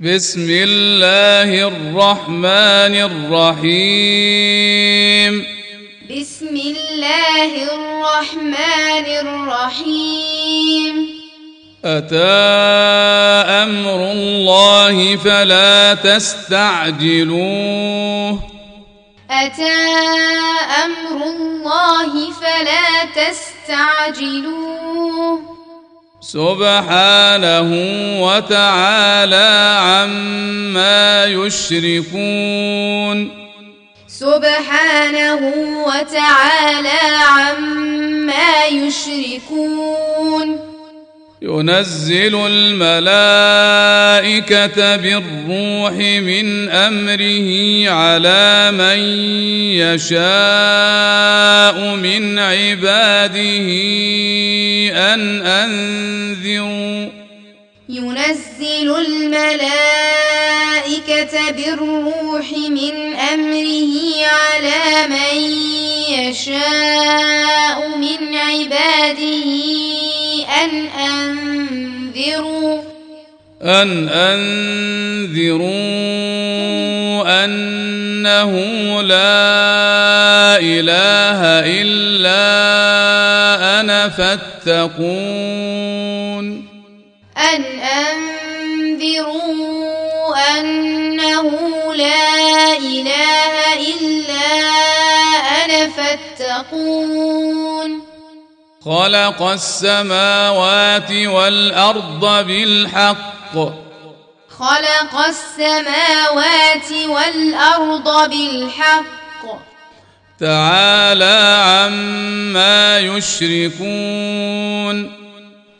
بسم الله الرحمن الرحيم. بسم الله الرحمن الرحيم. أتى أمر الله فلا تستعجلوه. أتى أمر الله فلا تستعجلوه. سبحانه وتعالى عما يشركون. سبحانه وتعالى عما يشركون. ينزل الملائكة بالروح من أمره على من يشاء من عباده أن أنذروا. ينزل الملائكة بالروح من أمره على من يشاء من عباده أن أنذروا أن أنذروا أنه لا إله إلا أنا فاتقون. أن أنذروا أنه لا إله إلا أنا فاتقون. خلق السماوات والأرض بالحق. خلق السماوات والأرض بالحق. تعالى عما يشركون.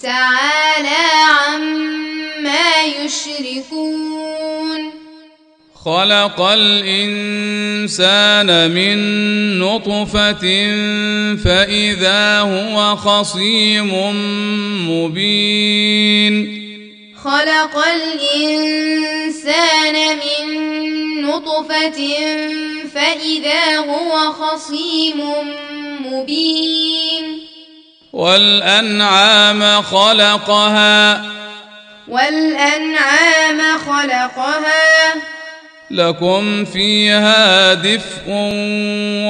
تعالى عما يشركون. خلق الإنسان من نطفة فإذا هو خصيم مبين. خلق الإنسان من نطفة فإذا هو خصيم مبين. والأنعام خلقها. والأنعام خلقها. لكم فيها دفء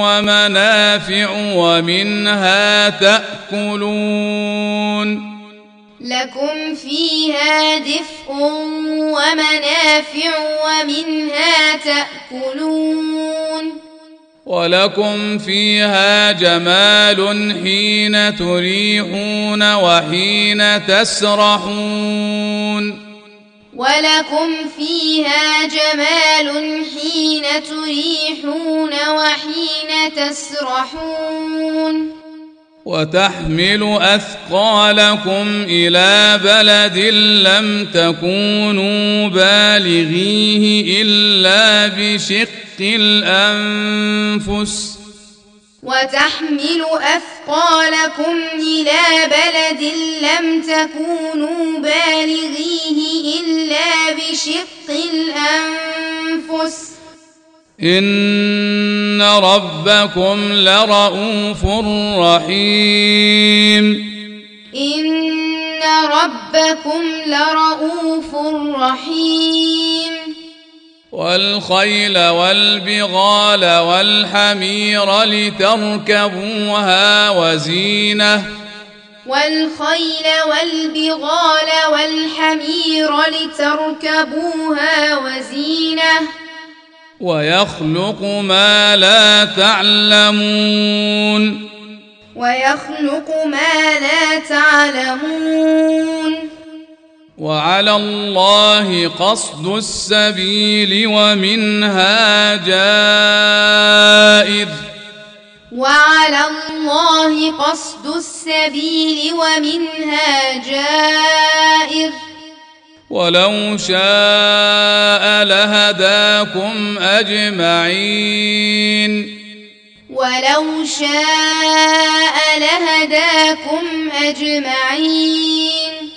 ومنافع ومنها تأكلون. لكم فيها دفء ومنافع ومنها تأكلون. ولكم فيها جمال حين تريحون وحين تسرحون. ولكم فيها جمال حين تريحون وحين تسرحون وتحمل أثقالكم إلى بلد لم تكونوا بالغيه إلا بشق الأنفس وتحمل أثقالكم إلى بلد لم تكونوا بالغيه إلا بشق الأنفس. إن ربكم لرؤوف رحيم. إن ربكم لرؤوف رحيم. والخيل والبغال والحمير لتركبوها وزينة والخيل والبغال والحمير لتركبوها وزينة ويخلق ما لا تعلمون ويخلق ما لا تعلمون وعلى الله قصد السبيل ومنها جائر وعلى الله قصد السبيل ومنها جائر ولو شاء لهداكم أجمعين. ولو شاء لهداكم أجمعين.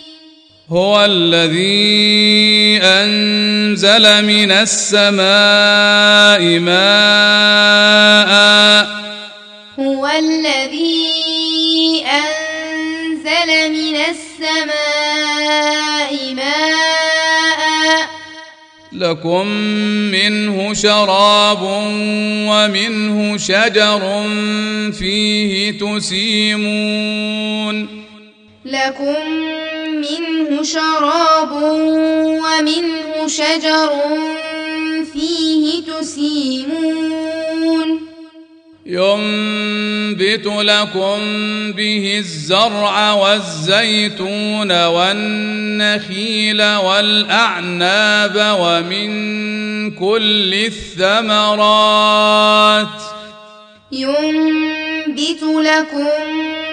هو الذي أنزل من السماء ماء. هو الذي أنزل من السماء ماء. لكم منه شراب ومنه شجر فيه تسيمون. لكم منه شراب ومنه شجر فيه تسيمون. ينبت لكم به الزرع والزيتون والنخيل والأعناب ومن كل الثمرات. ينبت لكم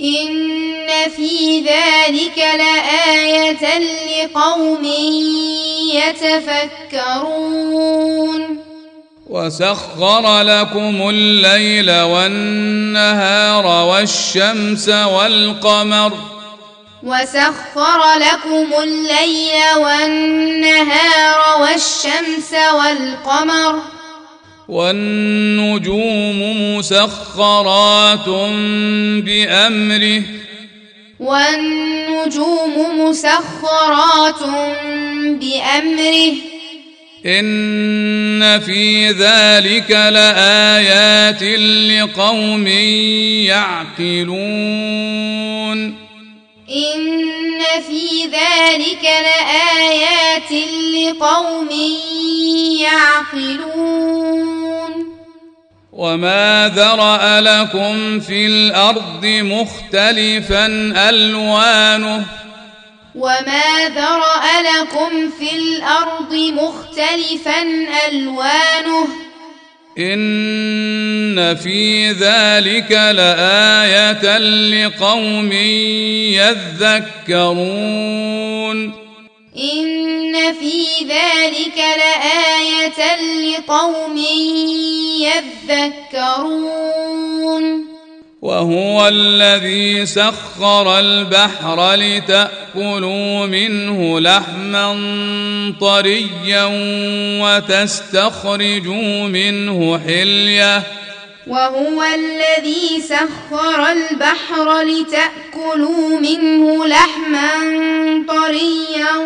إن في ذلك لآية لقوم يتفكرون. وسخر لكم الليل والنهار والشمس والقمر. وسخر لكم الليل والنهار والشمس والقمر. والنجوم مسخرات بأمره. والنجوم مسخرات بأمره. إن في ذلك لآيات لقوم يعقلون. إن في ذلك لآيات لقوم يعقلون. وما ذرأ لكم في الأرض مختلفا ألوانه. وما ذرأ لكم في الأرض مختلفا ألوانه. إن في ذلك لآية لقوم يذكرون. إن في ذلك لآية لقوم يذكرون. وهو الذي سخر البحر لتأكلوا منه لحما طريا وتستخرجوا منه حلية. وهو الذي سخر البحر لتأكلوا منه لحما طريا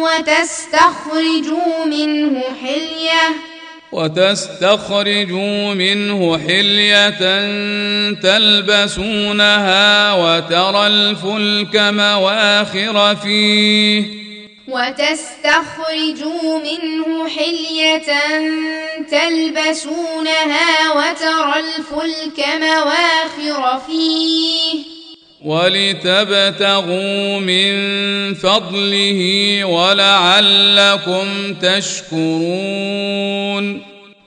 وتستخرجوا منه حلية. وتستخرجوا منه حلية تلبسونها وترى الفلك مواخر فيه. وتستخرجوا منه حلية تلبسونها وترى الفلك مواخر فيه. ولتبتغوا من فضله ولعلكم تشكرون.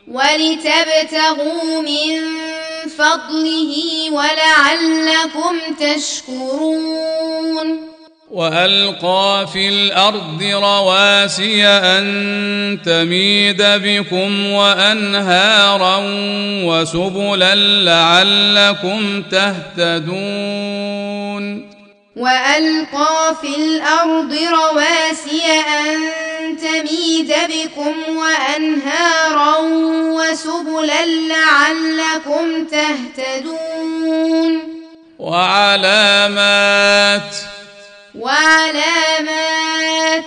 ولتبتغوا من فضله ولعلكم تشكرون. وألقى في الأرض رواسي أن تميد بكم وأنهارا وسبلا لعلكم تهتدون. وألقى في الأرض رواسي أن تميد بكم وأنهارا وسبلا لعلكم تهتدون. وعلامات. وعلامات.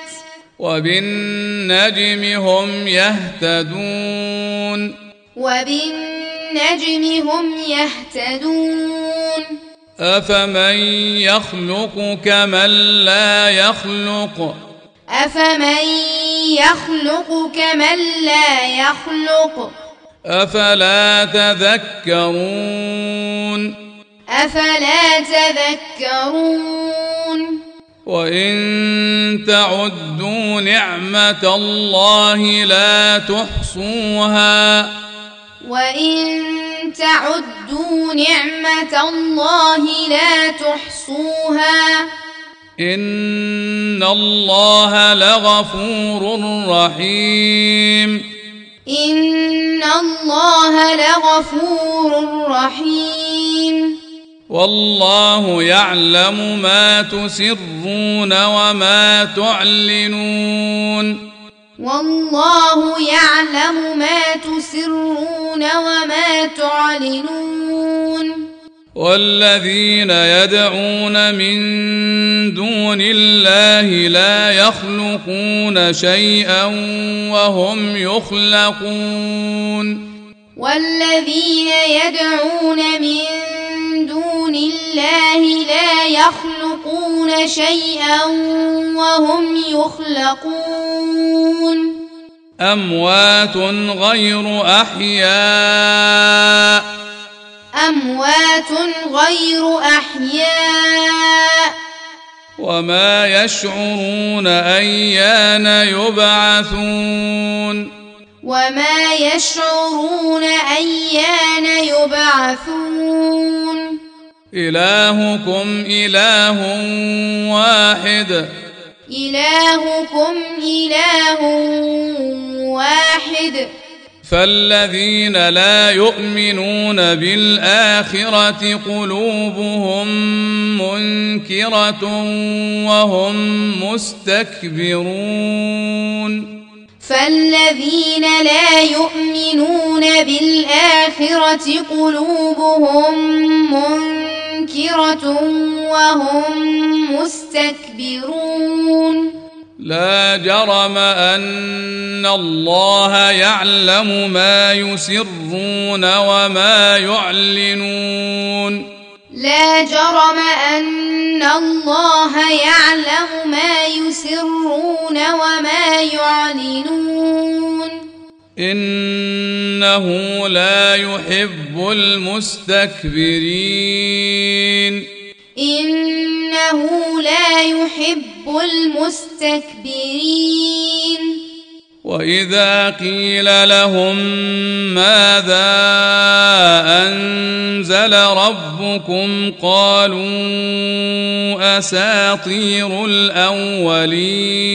وبالنجم هم يهتدون. وبالنجم هم يهتدون. أفمن يخلق كمن لا يخلق؟ أفمن يخلق كمن لا يخلق؟ أفلا تذكرون؟ أفلا تذكرون؟ وإن تعدوا نعمة الله لا تحصوها. وإن تعدوا نعمة الله لا تحصوها إن الله لغفور رحيم إن الله لغفور رحيم والله يعلم ما تسرون وما تعلنون والله يعلم ما تسرون وما تعلنون. والذين يدعون من دون الله لا يخلقون شيئا وهم يخلقون. والذين يدعون من دون الله لا يخلقون شيئا وهم يخلقون. أموات غير أحياء. أموات غير أحياء. وما يشعرون أيان يبعثون. وما يشعرون أيان يبعثون. إلهكم إله واحد. إلهكم إله واحد. فالذين لا يؤمنون بالآخرة قلوبهم منكرة وهم مستكبرون. فالذين لا يؤمنون بالآخرة قلوبهم منكرة وهم مستكبرون. لا جرم أن الله يعلم ما يسرون وما يعلنون. لا جرم أن الله يعلم ما يسرون وما يعلنون. إنه لا يحب المستكبرين. إنه لا يحب المستكبرين. وإذا قيل لهم ماذا أنزل ربكم قالوا أساطير الأولين.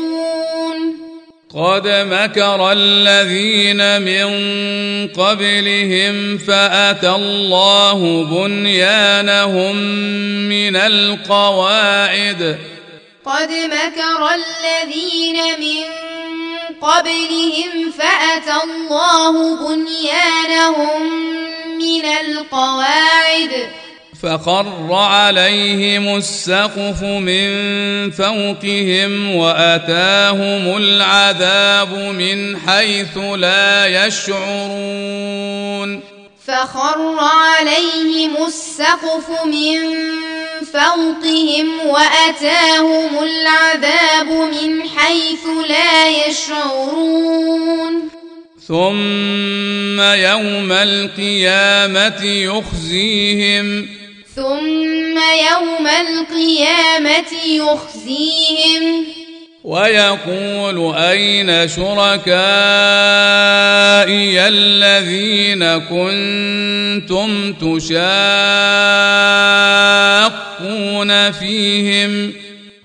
قد مكر الذين من قبلهم فأتى الله بنيانهم من القواعد. قد مكر الذين من قبلهم فأتى الله بنيانهم من القواعد. فخر عليهم السقف من فوقهم وأتاهم العذاب من حيث لا يشعرون. فخر عليهم السقف من فوقهم وأتاهم العذاب من حيث لا يشعرون. ثم يوم القيامة يخزيهم ثم يوم القيامة يخزيهم. ويقول أين شركائي الذين كنتم تشاقون فيهم؟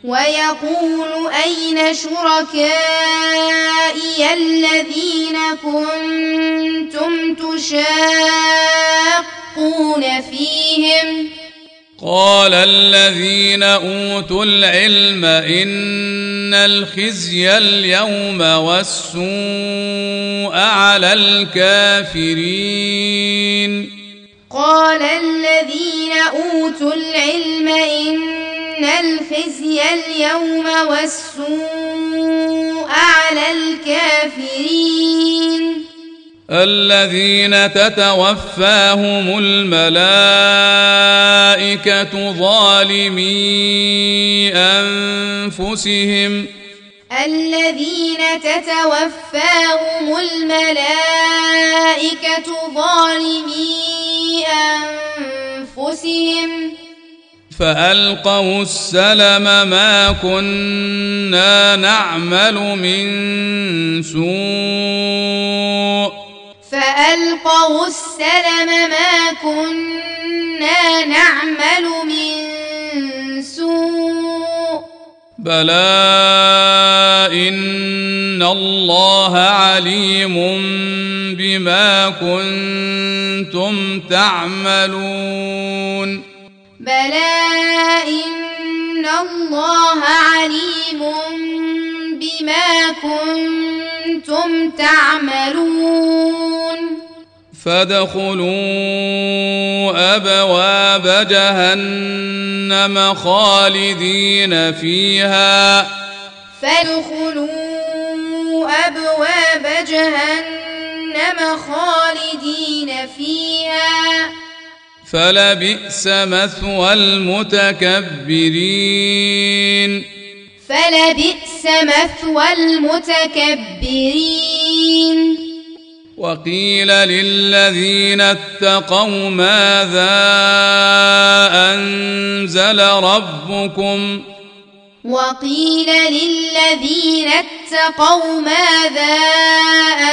ويقول أين شركائي الذين كنتم تشاقون فيهم؟ قال الذين أوتوا العلم إن الخزي اليوم والسوء على الكافرين. قال الذين أوتوا العلم إن الخزي اليوم والسوء على الكافرين. الذين تتوفاهم الملائكة ظالمي أنفسهم. الذين تتوفاهم الملائكة ظالمي أنفسهم. فألقوا السلم ما كنا نعمل من سوء. فألقوا السلم ما كنا نعمل من سوء. بلى إن الله عليم بما كنتم تعملون. بلى إن الله عليم بما كنتم تعملون. فادخلوا أبواب جهنم خالدين فيها. فادخلوا أبواب جهنم خالدين فيها. فلبئس مثوى المتكبرين. فلبئس مثوى المتكبرين. وقيل للذين اتقوا ماذا أنزل ربكم وقيل للذين اتقوا ماذا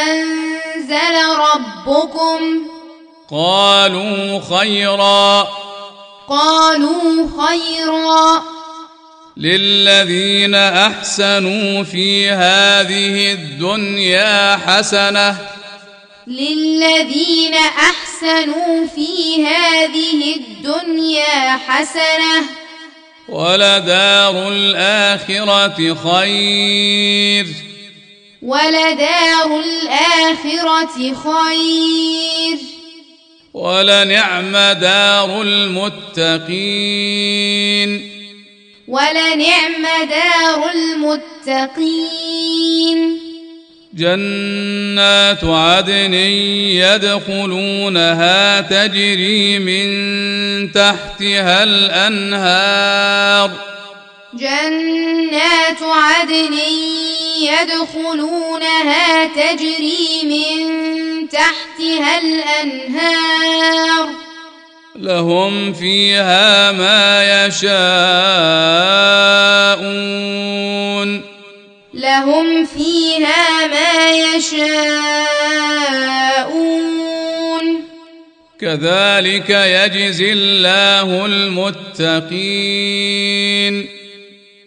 أنزل ربكم قالوا خيرا قالوا خيرا للذين أحسنوا في هذه الدنيا حسنة للذين أحسنوا في هذه الدنيا حسنة. ولدار الآخرة خير. ولدار الآخرة خير. ولنعم دار المتقين. ولنعم دار المتقين. جنات عدن يدخلونها تجري من تحتها الأنهار. جنات عدن يدخلونها تجري من تحتها الأنهار. لهم فيها ما يشاءون. لهم فيها ما يشاءون. كذلك يجزي الله المتقين.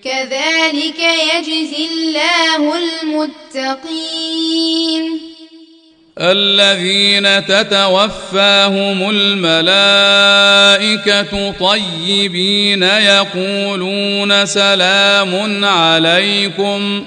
كذلك يجزي الله المتقين. الذين تتوفاهم الملائكة طيبين يقولون سلام عليكم.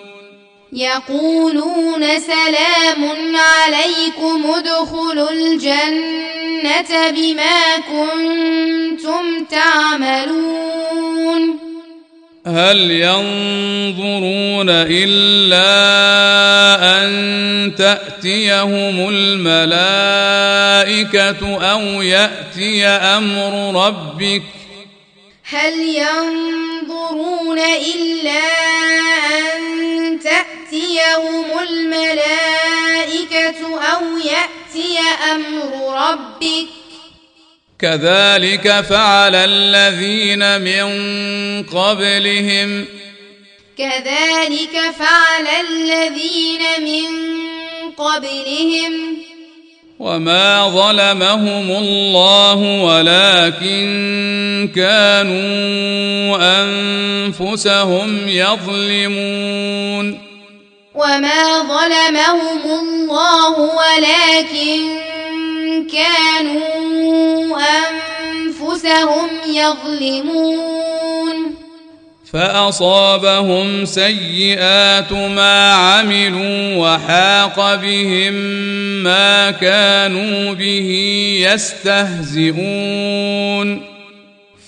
يقولون سلام عليكم ادخلوا الجنة بما كنتم تعملون. هل ينظرون إلا أن تأتيهم الملائكة أو يأتي أمر ربك؟ هل ينظرون إلا أن تأتيهم الملائكة أو يأتي أمر ربك؟ كذلك فعل الذين من قبلهم. كذلك فعل الذين من قبلهم. وما ظلمهم الله ولكن كانوا أنفسهم يظلمون. وما ظلمهم الله ولكن كانوا أنفسهم يظلمون فأصابهم سيئات ما عملوا وحاق بهم ما كانوا به يستهزئون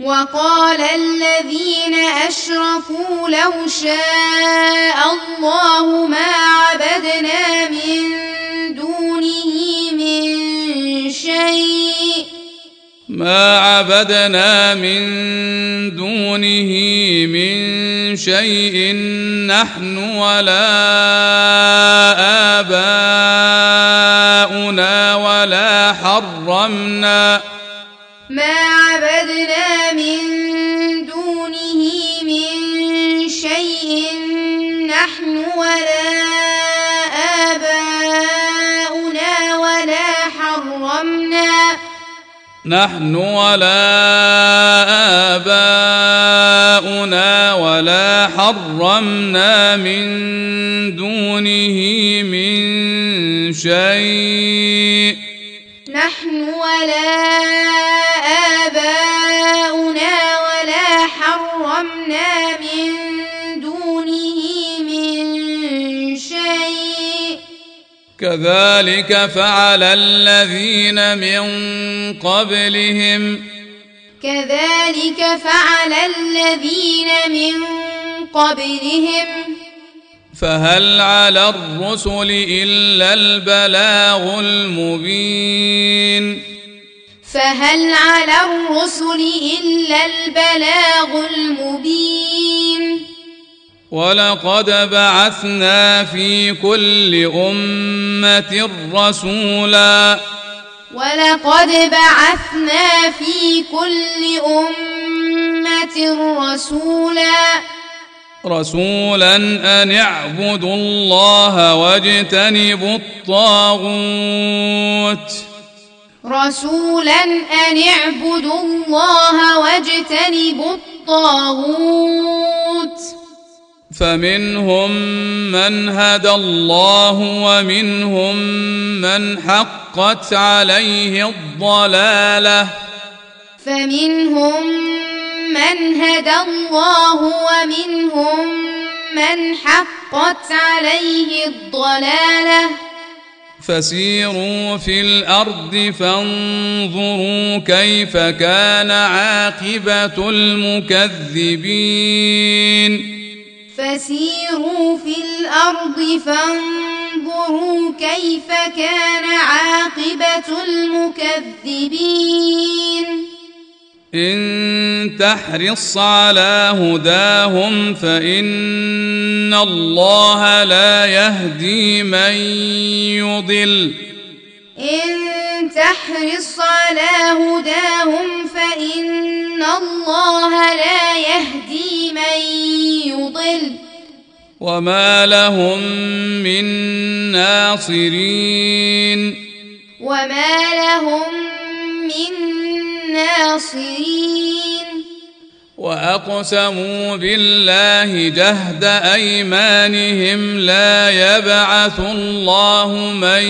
وقال الذين أشركوا لو شاء الله ما عبدنا من دونه من شيء. ما عبدنا من دونه من شيء. نحن ولا آباؤنا ولا حرمنا. ما نحن ولا آباؤنا ولا حرمنا من دونه من شيء. نحن ولا كذلك فعل الذين من قبلهم. كذلك فعل الذين من قبلهم. فهل على الرسل إلا البلاغ المبين؟ فهل على الرسل إلا البلاغ المبين؟ ولقد بعثنا في كل أمة رسولا. ولقد بعثنا في كل أمة رسولا. رسولا أن اعبدوا الله واجتنبوا الطاغوت. رسولا أن اعبدوا الله واجتنبوا الطاغوت. فمنهم من هدى الله ومنهم من حقت عليه الضلاله. فمنهم من هدى الله ومنهم من حقت عليه الضلاله. فسيروا في الأرض فانظروا كيف كان عاقبة المكذبين. فسيروا في الأرض فانظروا كيف كان عاقبة المكذبين. إن تحرص على هداهم فإن الله لا يهدي من يضل. إن تحرص على هداهم فإن الله لا يهدي من يضل. وما لهم من ناصرين. وما لهم من ناصرين. وأقسموا بالله جهد أيمانهم لا يبعث الله من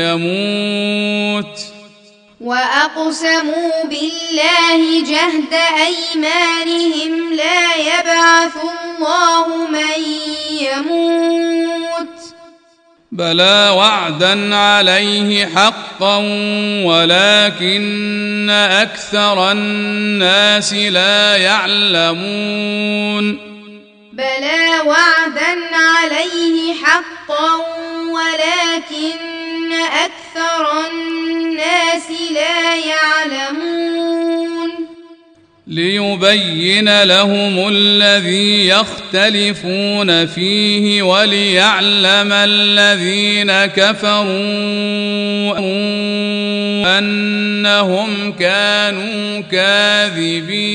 يموت. وأقسموا بالله جهد أيمانهم لا يبعث الله من يموت. بلى وعدا عليه حقا ولكن أكثر الناس لا يعلمون. بلى وعدا عليه حقا ولكن أكثر الناس لا يعلمون. ليبين لهم الذي يختلفون فيه وليعلم الذين كفروا أنهم كانوا كاذبين.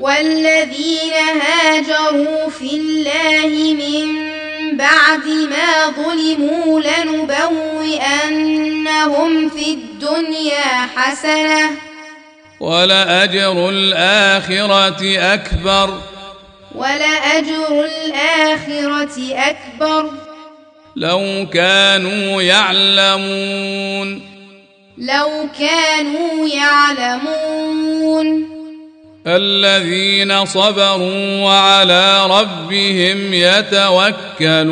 والذين هاجروا في الله من بعد ما ظلموا لنبوئنهم في الدنيا حسنة ولأجر الآخرة أكبر. ولأجر الآخرة أكبر. لو كانوا يعلمون. لو كانوا يعلمون. الذين صبروا وعلى ربهم يتوكلون.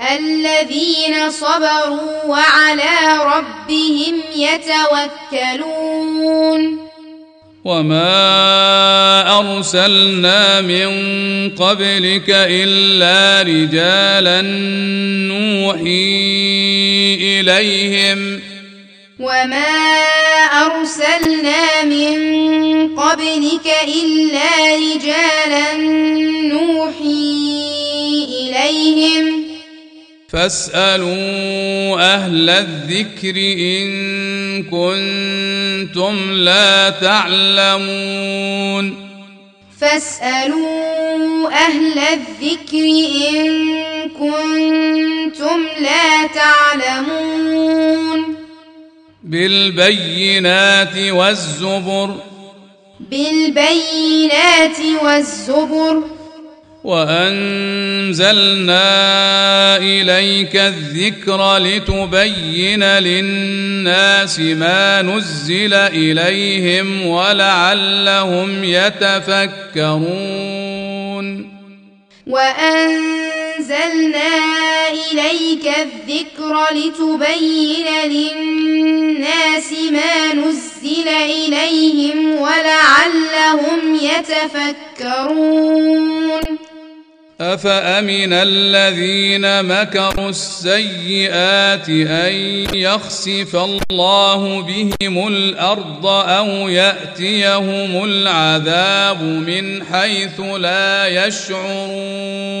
الذين صبروا وعلى ربهم يتوكلون. وما أرسلنا من قبلك إلا رجالا نوحي إليهم. وما أرسلنا من قبلك إلا رجالا نوحي إليهم. فاسألوا أهل الذكر إن كنتم لا تعلمون. فاسألوا أهل الذكر إن كنتم لا تعلمون. بالبينات والزبر. بالبينات والزبر. وأنزلنا إليك الذكر لتبين للناس ما نزل إليهم ولعلهم يتفكرون. وأنزلنا إليك الذكر لتبين للناس ما نزل إليهم ولعلهم يتفكرون. أفأمن الذين مكروا السيئات أن يخسف الله بهم الأرض أو يأتيهم العذاب من حيث لا يشعرون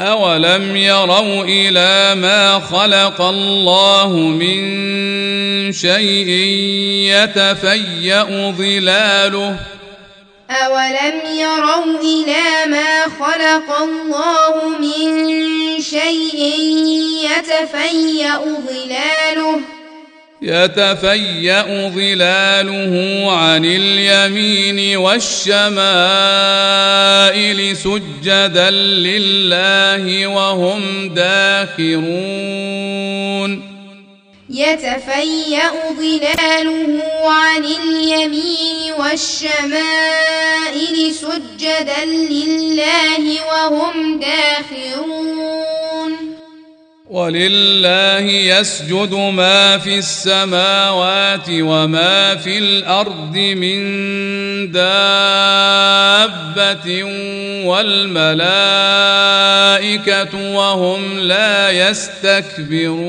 أولم يروا إلى ما خلق الله من شيء يتفيأ ظلاله أولم يروا إلى ما خلق الله من شيء يتفيأ ظلاله يتفيأ ظلاله عن اليمين والشمائل سجدا لله وهم داخرون. يتفيأ ظلاله عن اليمين والشمائل سجدا لله وهم داخرون. ولله يسجد ما في السماوات وما في الأرض من دابة والملائكة وهم لا يستكبرون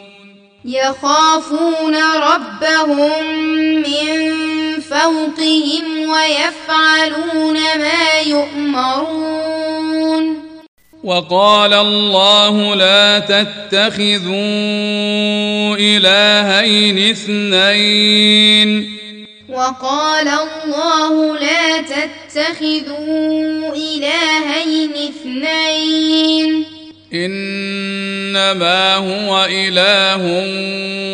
يخافون ربهم من فوقهم ويفعلون ما يؤمرون. وقال الله لا تتخذوا إلهين اثنين. وقال الله لا تتخذوا إلهين اثنين. إنما هو إله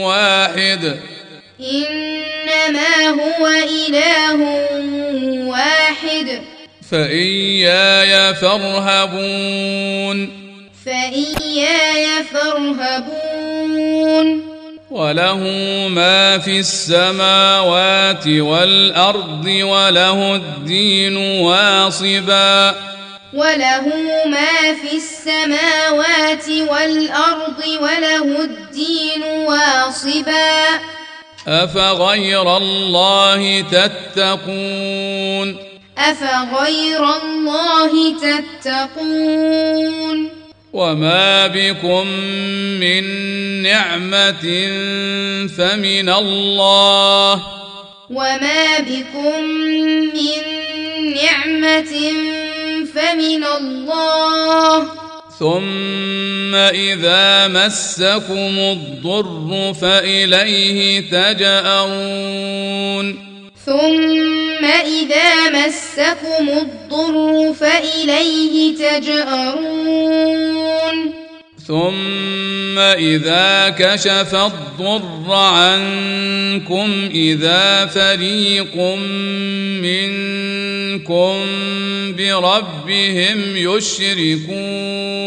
واحد. إنما هو إله واحد. فإياي فارهبون. فإياي فارهبون. وله ما في السماوات والأرض وله الدين واصبا. وله ما في السماوات والأرض وله الدين واصبا. أفغير الله تتقون؟ أفغير الله تتقون. وما بكم من نعمة فمن الله. وما بكم من نعمة فمن الله. ثم إذا مسكم الضر فإليه تجأرون. ثم إذا مسكم الضر فإليه تجأرون. ثم إذا كشف الضر عنكم إذا فريق منكم بربهم يشركون.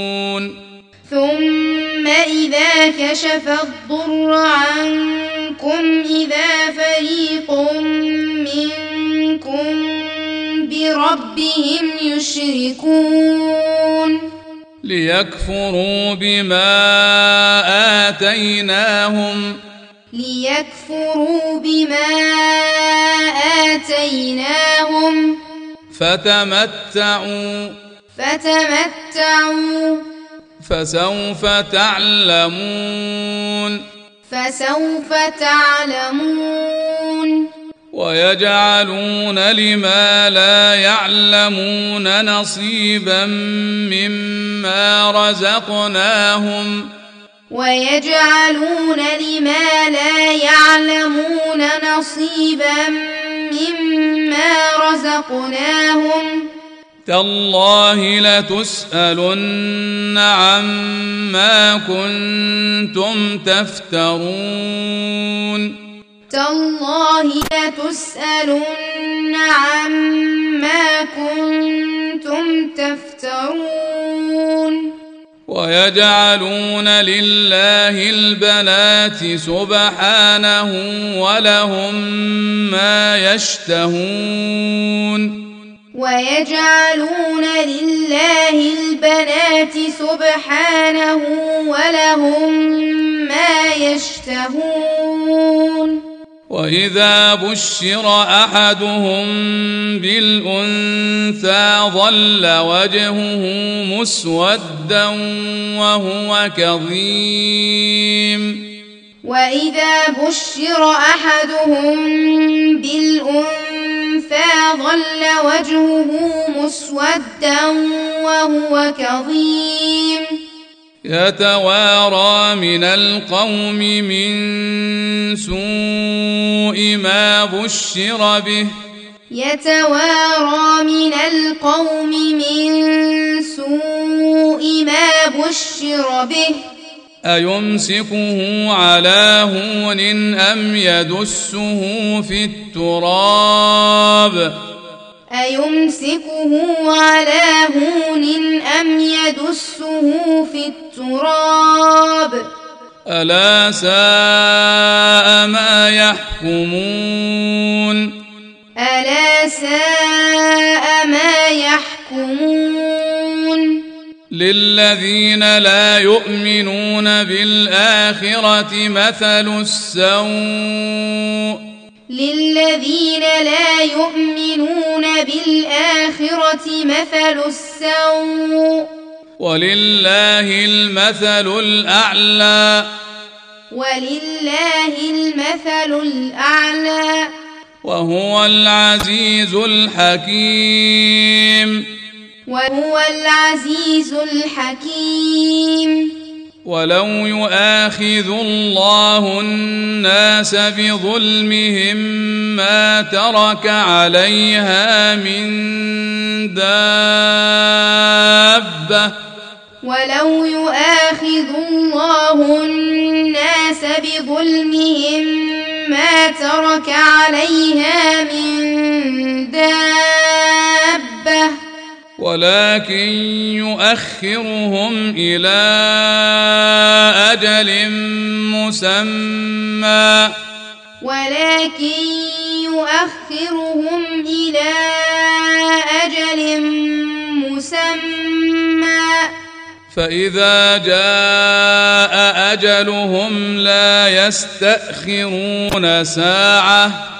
ثم إذا كشف الضر عنكم إذا فريق منكم بربهم يشركون. ليكفروا بما آتيناهم. ليكفروا بما آتيناهم. فتمتعوا. فتمتعوا. فسوف تعلمون. فسوف تعلمون. ويجعلون لما لا يعلمون نصيبا مما رزقناهم. ويجعلون لما لا يعلمون نصيبا مما رزقناهم. تالله لتسألن عما كنتم تفترون. تالله لتسألن عما كنتم تفترون. ويجعلون لله البنات سبحانه ولهم ما يشتهون. ويجعلون لله البنات سبحانه ولهم ما يشتهون. وإذا بشر أحدهم بالأنثى ظل وجهه مسودا وهو كظيم. وإذا بشر أحدهم بالأنثى ظل وجهه مسودا وهو كظيم. يتوارى من القوم من سوء ما بشر به. يتوارى من القوم من سوء ما بشر به. أيمسكه على هون أم يدسه في التراب؟ أيمسكه على هون أم يدسه في التراب. ألا ساء ما يحكمون. ألا ساء ما يحكمون. للذين لا يؤمنون بالآخرة مثل السوء. للذين لا يؤمنون بالآخرة مثل السوء. ولله المثل الأعلى. ولله المثل الأعلى. وهو العزيز الحكيم. وهو العزيز الحكيم. ولو يؤاخذ الله الناس بظلمهم ما ترك عليها من دابه ولو يؤاخذ الله الناس بظلمهم ما ترك عليها من دابه ولكن يؤخرهم إلى أجل مسمى. ولكن يؤخرهم إلى أجل مسمى. فإذا جاء أجلهم لا يستأخرون ساعة.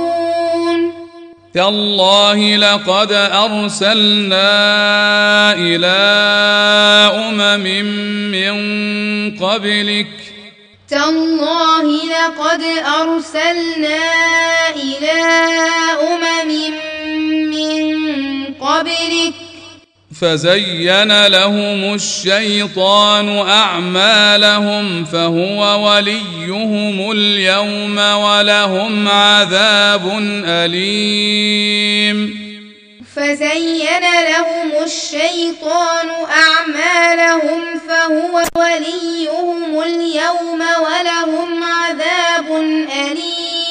تالله لقد أرسلنا إلى أمم من قبلك. تالله لقد أرسلنا إلى أمم من قبلك. فزين لهم الشيطان أعمالهم فهو وليهم اليوم ولهم عذاب أليم. فزين لهم الشيطان أعمالهم فهو وليهم اليوم ولهم عذاب أليم.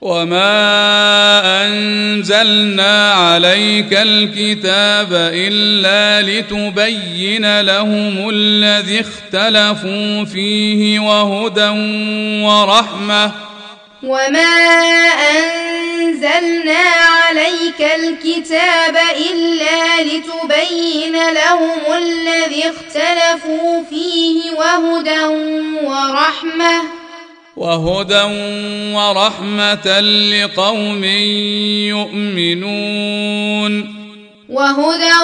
وما انزلنا عليك الكتاب الا لتبين لهم الذي اختلفوا فيه وهدى ورحمه وما انزلنا عليك الكتاب الا لتبين لهم الذي اختلفوا فيه وهدى ورحمه وهدى ورحمة لقوم يؤمنون. وهدى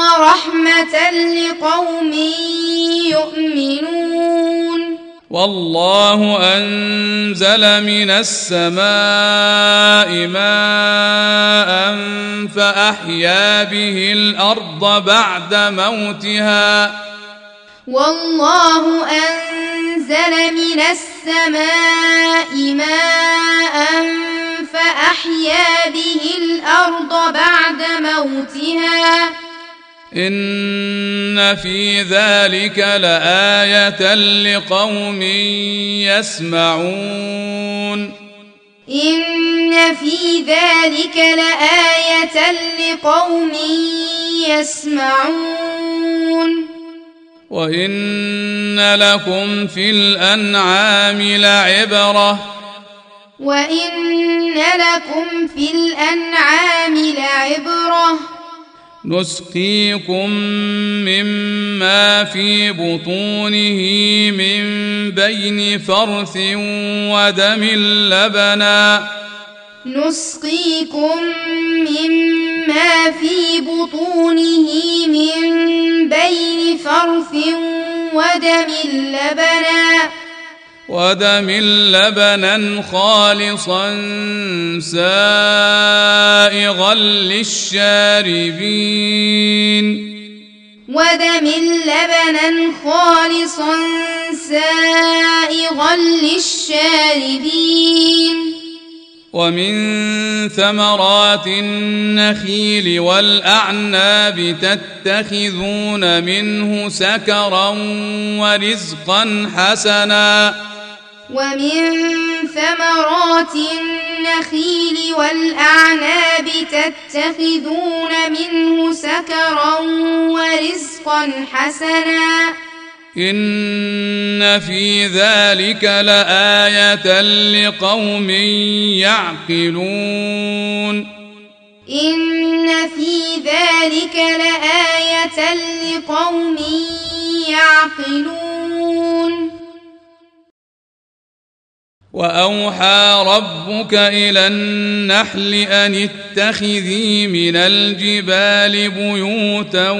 ورحمة لقوم يؤمنون. والله أنزل من السماء ماء فأحيا به الأرض بعد موتها. والله أنزل من السماء ماء فأحيا به الأرض بعد موتها. إن في ذلك لآية لقوم يسمعون. إن في ذلك لآية لقوم يسمعون. وإن لكم في الأنعام لعبرة وإن لكم في الأنعام لعبرة نسقيكم مما في بطونه من بين فرث ودم لبنا نسقيكم مما في بطونه من بين فرث ودم لبنا ودم لبنا خالصا سائغا للشاربين. ودم لبنا خالصا سائغا للشاربين. ومن ثمرات النخيل والأعناب تتخذون منه سكرا ورزقا حسنا. ومن ثمرات النخيل والأعناب تتخذون منه سكرا ورزقا حسنا. إن في ذلك لآية لقوم يعقلون إن في ذلك لآية لقوم يعقلون وأوحى ربك إلى النحل أن اتخذي من الجبال بيوتا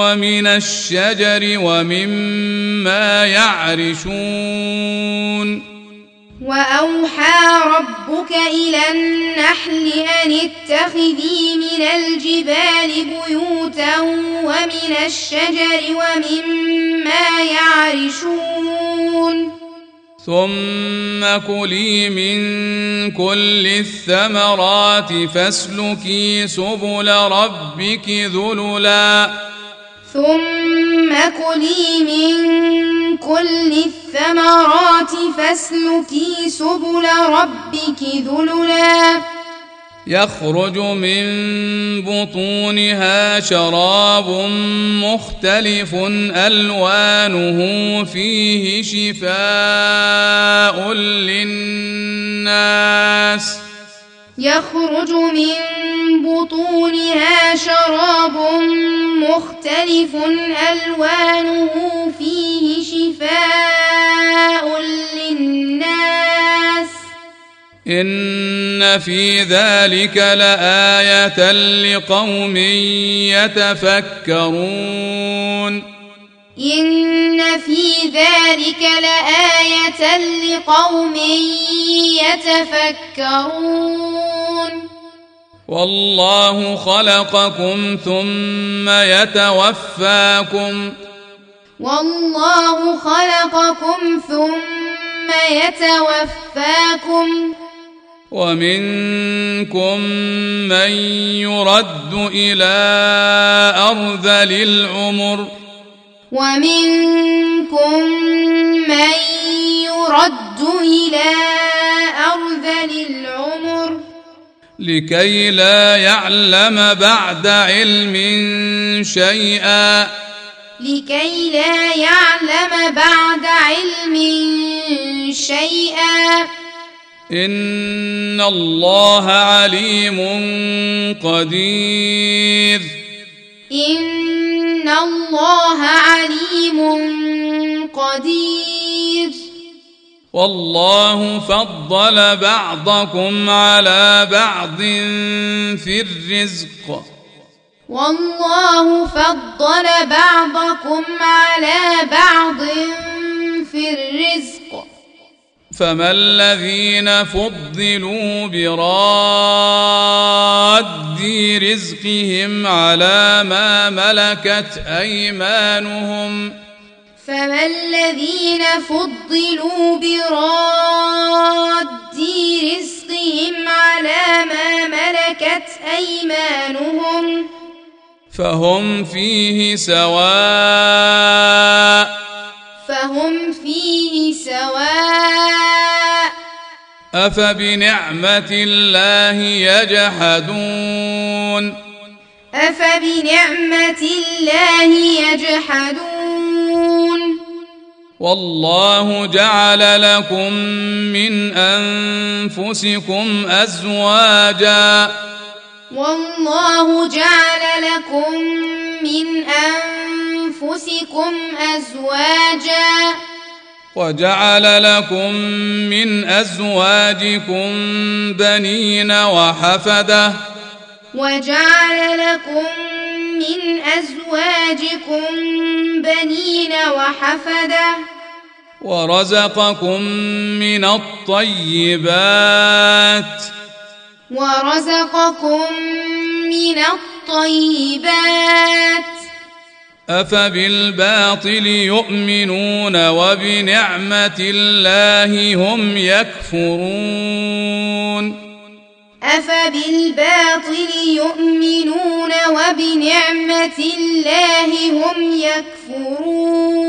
ومن الشجر ومما يعرشون. وأوحى ربك إلى النحل أن اتخذي من الجبال بيوتا ومن الشجر ومما يعرشون. ثم كلي من كل الثمرات فاسلكي سبل ربك ذللا. ثم كلي من كل الثمرات فاسلكي سبل ربك ذللا. يخرج من بطونها شراب مختلف ألوانه فيه شفاء للناس. يخرج من بطونها شراب مختلف ألوانه فيه شفاء للناس. إن في ذلك لآية لقوم يتفكرون. إن في ذلك لآية لقوم يتفكرون. والله خلقكم ثم يتوفاكم. والله خلقكم ثم يتوفاكم. ومنكم من يرد إلى أرذل العمر ومنكم من يرد إلى أرذل العمر لكي لا يعلم بعد علم شيئا لكي لا يعلم بعد علم شيئا ان الله عليم قدير إن الله عليم قدير والله فضل بعضكم على بعض في الرزق والله فضل بعضكم على بعض في الرزق فما الذين فضلوا براد رزقهم على ما ملكت أيمانهم فما الذين فضلوا براد رزقهم على ما ملكت أيمانهم فهم فيه سواء فهم فيه سواء أفبنعمة الله يجحدون أفبنعمة الله يجحدون والله جعل لكم من أنفسكم أزواجا والله جعل لكم من أنفسكم أزواجا. وجعل لكم من أزواجكم بنين وحفدة. وجعل لكم من أزواجكم بنين وحفدة. ورزقكم من الطيبات. ورزقكم من الطيبات. أفبالباطل يؤمنون وبنعمة الله هم يكفرون أفبالباطل يؤمنون وبنعمة الله هم يكفرون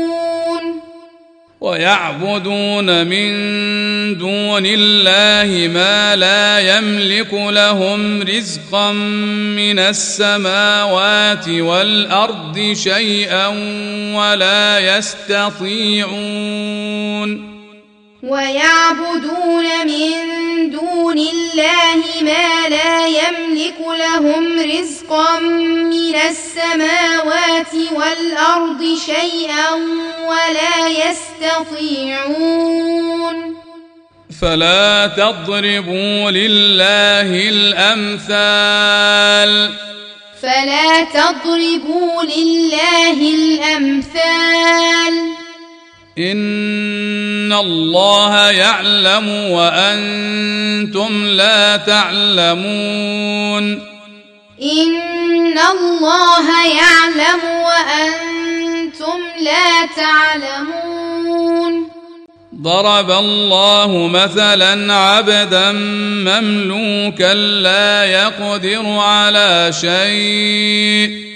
ويعبدون من دون الله ما لا يملك لهم رزقا من السماوات والأرض شيئا ولا يستطيعون ويعبدون من دون الله ما لا يملك لهم رزقا من السماوات والأرض شيئا ولا يستطيعون. فلا تضربوا لله الأمثال. فلا تضربوا لله الأمثال. ان الله يعلم وأنتم لا تعلمون ان الله يعلم وأنتم لا تعلمون ضرب الله مثلا عبدا مملوكا لا يقدر على شيء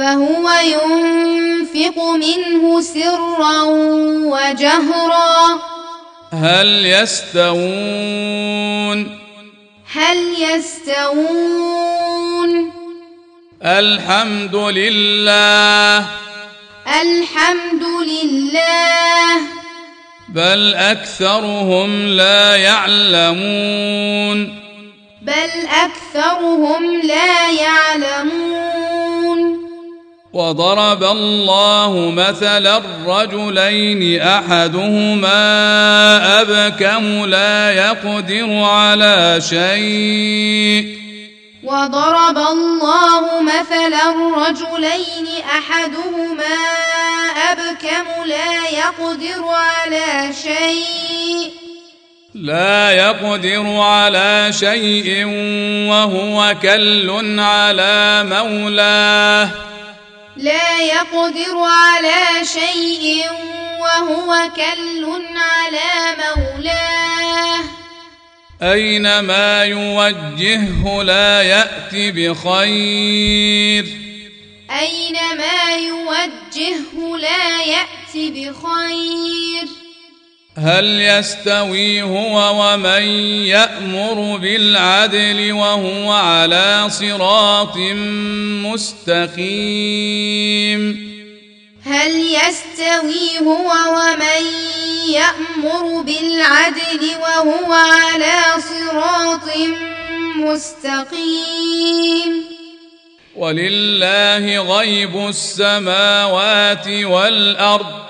فهو ينفق منه سرا وجهرا. هل يستوون؟ هل يستوون؟ الحمد لله الحمد لله بل أكثرهم لا يعلمون. بل أكثرهم لا يعلمون. وضرب الله مثلا رجلين أحدهما أبكم لا يقدر على شيء. وضرب الله مثلا رجلين أحدهما أبكم لا يقدر على شيء. لا يقدر على شيء وهو كل على مولاه. لا يقدر على شيء وهو كل على مولاه. أينما يوجهه لا يأت بخير. أينما يوجهه لا يأت بخير. هل يستوي هو ومن يأمر بالعدل وهو على صراط مستقيم؟ هل يستوي هو ومن يأمر بالعدل وهو على صراط مستقيم؟ ولله غيب السماوات والأرض.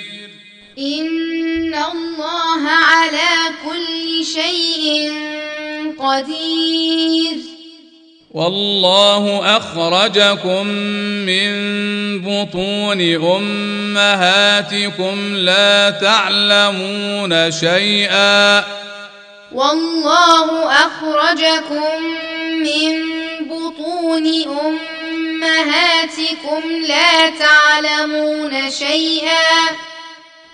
ان الله على كل شيء قدير. والله اخرجكم من بطون امهاتكم لا تعلمون شيئا. والله اخرجكم من بطون امهاتكم لا تعلمون شيئا.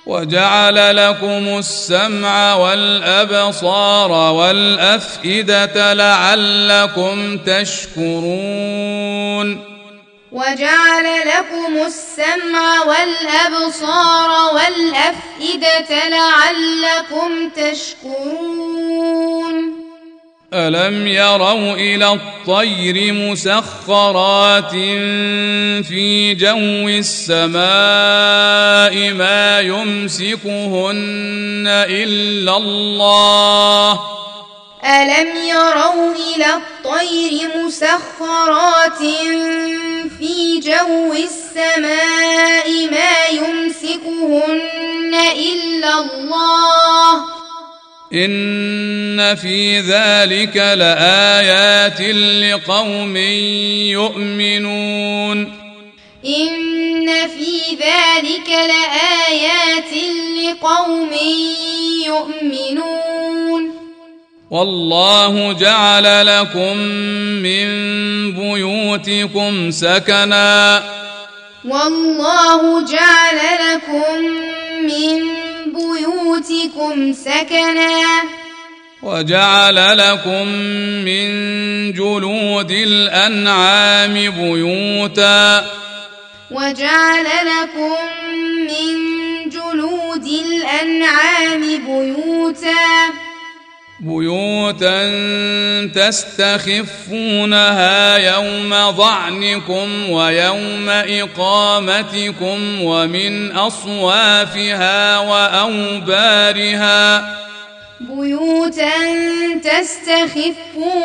وجعل لكم السمع والأبصار والأفئدة لعلكم تشكرون. وجعل لكم السمع والأبصار والأفئدة لعلكم تشكرون. الم يروا إلى الطير مسخرات في جو السماء ما يمسكهن الا الله الم يروا إلى الطير مسخرات في جو السماء ما يمسكهن الا الله إن في ذلك لآيات لقوم يؤمنون. إن في ذلك لآيات لقوم يؤمنون. والله جعل لكم من بيوتكم سكنا. والله جعل لكم من بيوتكم سكنا. وجعل لكم من جلود الأنعام بيوتا. وجعل لكم من جلود الأنعام بيوتا. بيوتا تستخفونها يوم ظعنكم ويوم إقامتكم ومن أصوافها وأوبارها بيوتا تستخفونها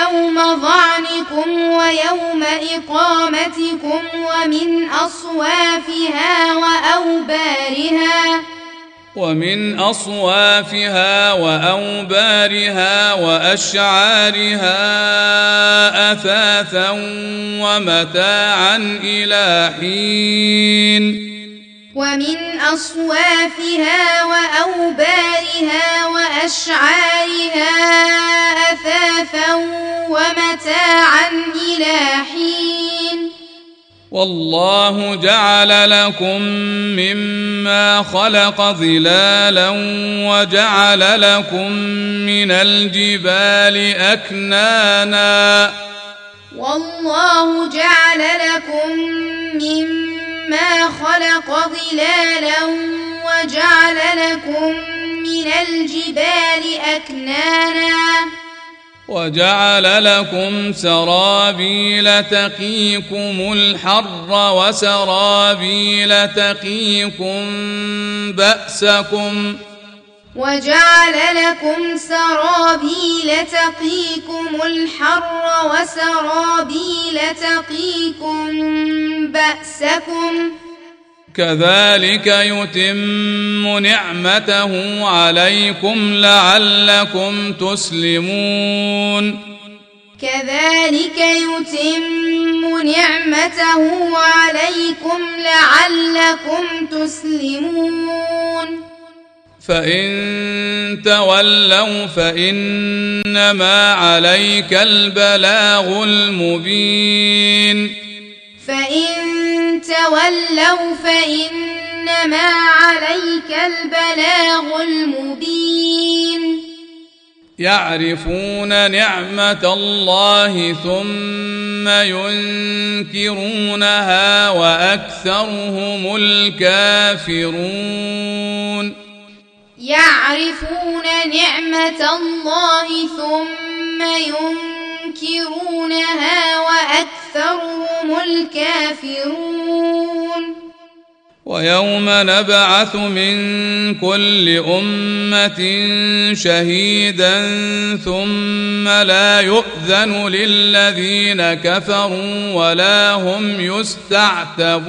يوم ظعنكم ويوم إقامتكم ومن أصوافها وأوبارها ومن أصوافها وأوبارها وأشعارها أثاثا ومتاعا إلى حين. ومن أصوافها وأوبارها وأشعارها أثاثا ومتاعا إلى حين. والله جعل لكم مما خلق ظلالا وجعل لكم من الجبال أكنانا. والله جعل لكم مما خلق ظلالا وجعل لكم من الجبال أكنانا. وجعل لكم سرابيل تقيكم الحر وسرابيل تقيكم بأسكم وجعل لكم سرابيل تقيكم الحر وسرابيل تقيكم بأسكم كذلك يتم نعمته عليكم لعلكم تسلمون. كذلك يتم نعمته عليكم لعلكم تسلمون. فإن تولوا فإنما عليك البلاغ المبين. فإن تولوا فإنما عليك البلاغ المبين. يعرفون نعمة الله ثم ينكرونها وأكثرهم الكافرون. يعرفون نعمة الله ثم ينكرونها وأكثرهم الكافرون. ويوم نبعث من كل أمة شهيدا ثم لا يؤذن للذين كفروا ولا هم يستعتبون.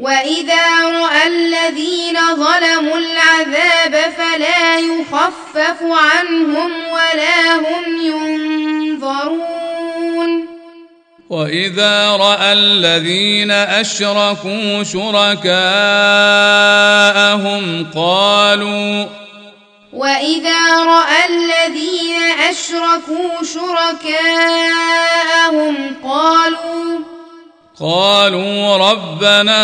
واذا راى الذين ظلموا العذاب فلا يخفف عنهم ولا هم ينظرون واذا راى الذين اشركوا شركاءهم قالوا واذا راى الذين اشركوا شركاءهم قالوا قالوا ربنا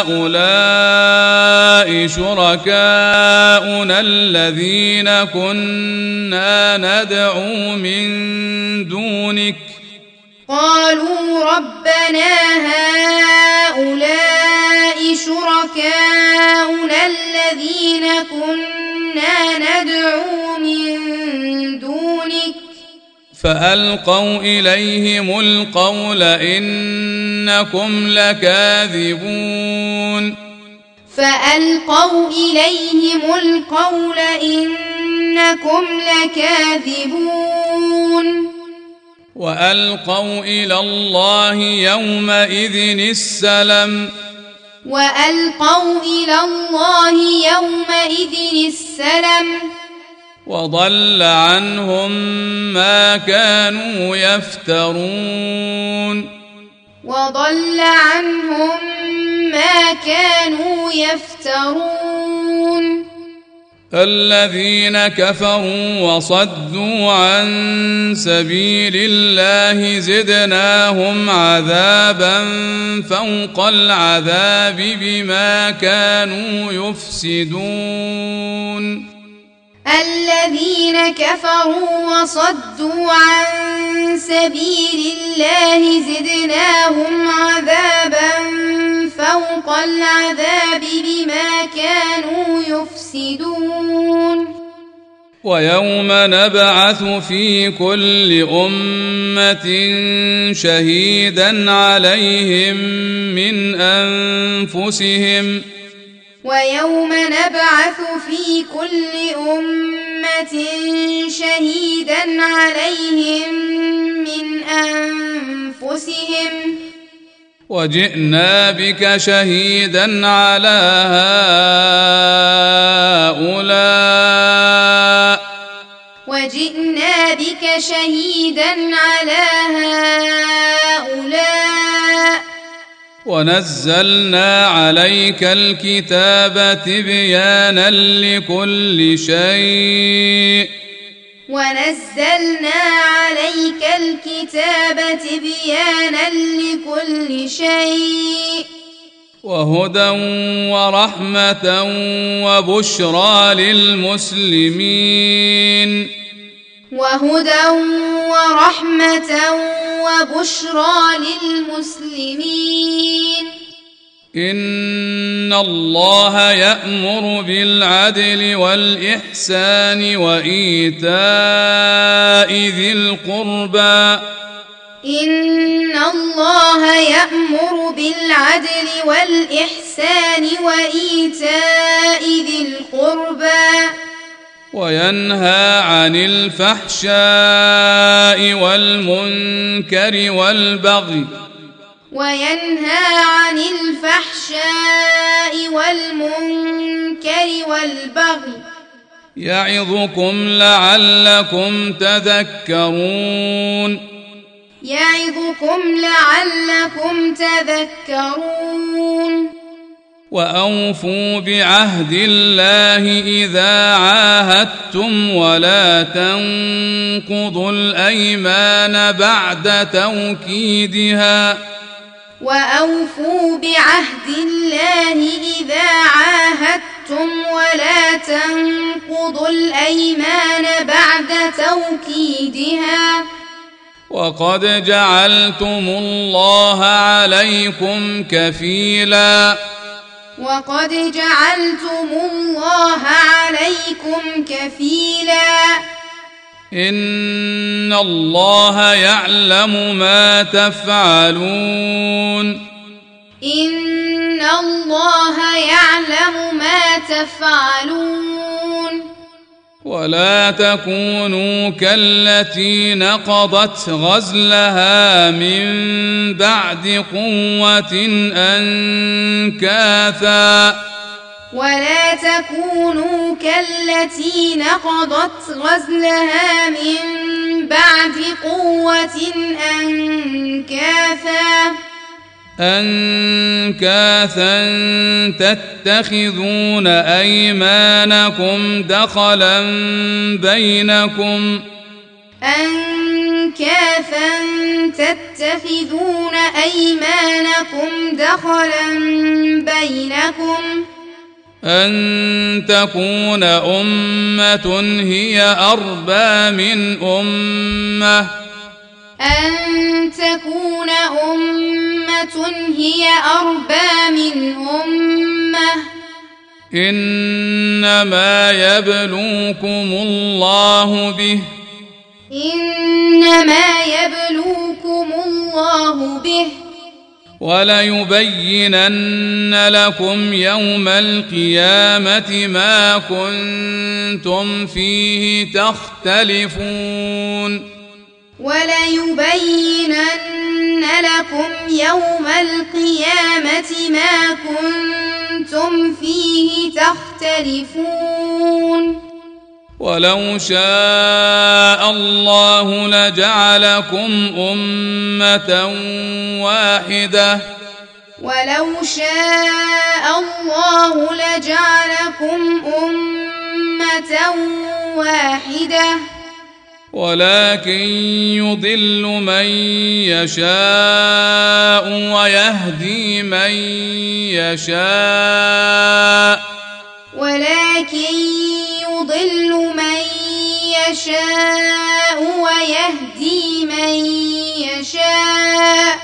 هؤلاء شركاؤنا الذين كنا ندعو من دونك قالوا ربنا هؤلاء شركاؤنا الذين كنا ندعو من فألقوا إليهم القول إنكم لكاذبون. فألقوا إليهم القول إنكم لكاذبون. وألقوا إلى الله يومئذ السلم. وألقوا إلى الله يومئذ السلم. وضل عنهم ما كانوا يفترون. وضل عنهم ما كانوا يفترون. الذين كفروا وصدوا عن سبيل الله زدناهم عذابا فوق العذاب بما كانوا يفسدون. الذين كفروا وصدوا عن سبيل الله زدناهم عذابا فوق العذاب بما كانوا يفسدون. ويوم نبعث في كل أمة شهيدا عليهم من أنفسهم ويوم نبعث في كل أمة شهيدا عليهم من أنفسهم. وجئنا بك شهيدا على هؤلاء. وجئنا بك شهيدا على هؤلاء ونزلنا عليك الكتاب تبيانا لكل شيء. ونزلنا عليك الكتاب تبيانا لكل شيء. وهدى ورحمة وبشرى للمسلمين. وهدى ورحمة وبشرى للمسلمين. إن الله يأمر بالعدل والإحسان وإيتاء ذي القربى. إن الله يأمر بالعدل والإحسان وإيتاء ذي القربى. وينهى عن الفحشاء والمنكر والبغي وينهى عن الفحشاء والمنكر والبغي يعظكم لعلكم تذكرون يعظكم لعلكم تذكرون وأوفوا بعهد الله إذا عاهدتم ولا تنقضوا الأيمان بعد توكيدها. وأوفوا بعهد الله إذا عاهدتم ولا تنقضوا الأيمان بعد توكيدها. وقد جعلتم الله عليكم كفيلا. وقد جعلتم الله عليكم كفيلا. إن الله يعلم ما تفعلون. إن الله يعلم ما تفعلون. ولا تكونوا كالتي نقضت غزلها من بعد قوة أنكاثا. ولا تكونوا كالتي نقضت غزلها من بعد قوة أنكاثا. أنكاثا تتخذون أيمانكم دخلا بينكم أنكاثا تتخذون أيمانكم دخلا بينكم أن تكون أمة هي أربى من أمة أن تكون أمة هي أربى من أمة. إنما يبلوكم الله به. إنما يبلوكم الله به. وليبينن لكم يوم القيامة ما كنتم فيه تختلفون. وليبينن لكم يوم القيامة ما كنتم فيه تختلفون. ولو شاء الله لجعلكم أمة واحدة. ولو شاء الله لجعلكم أمة واحدة. ولكن يضل من يشاء ويهدي من يشاء. ولكن يضل من يشاء ويهدي من يشاء.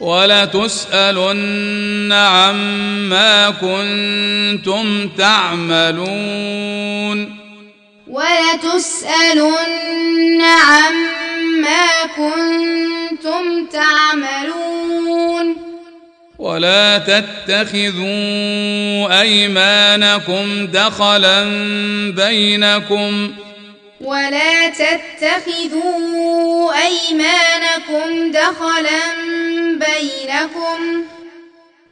ولتسألن عما كنتم تعملون. ولتسألن عما كنتم تعملون. ولا تتخذوا أيمانكم دخلا بينكم. ولا تتخذوا أيمانكم دخلا بينكم.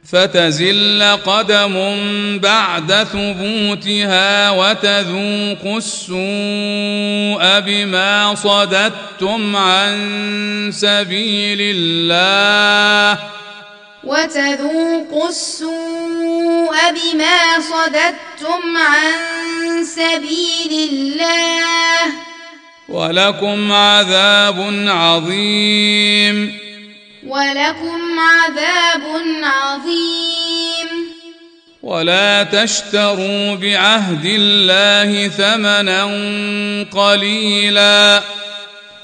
فتزل قدم بعد ثبوتها وتذوقوا السوء بما صددتم عن سبيل الله. وتذوقوا السوء بما صددتم عن سبيل الله. ولكم عذاب عظيم. ولكم عذاب عظيم. ولا تشتروا بعهد الله ثمنا قليلا.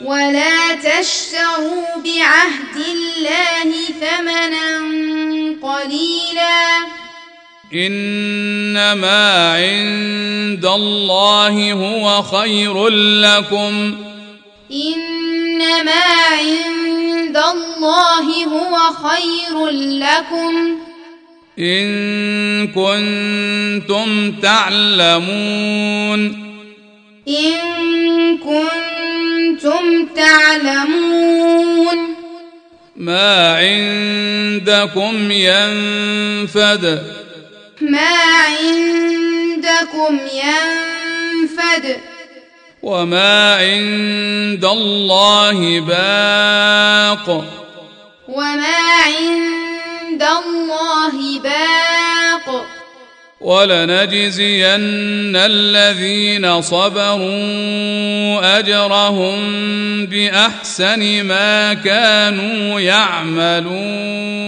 ولا تشتروا بعهد الله ثمنا قليلا. إنما عند الله هو خير لكم. إنما عند الله هو خير لكم. إن كنتم تعلمون. إن كنتم تعلمون. ما عندكم ينفد. ما عندكم ينفد. وما عند الله باق وما عند الله باق ولنجزين الذين صبروا اجرهم باحسن ما كانوا يعملون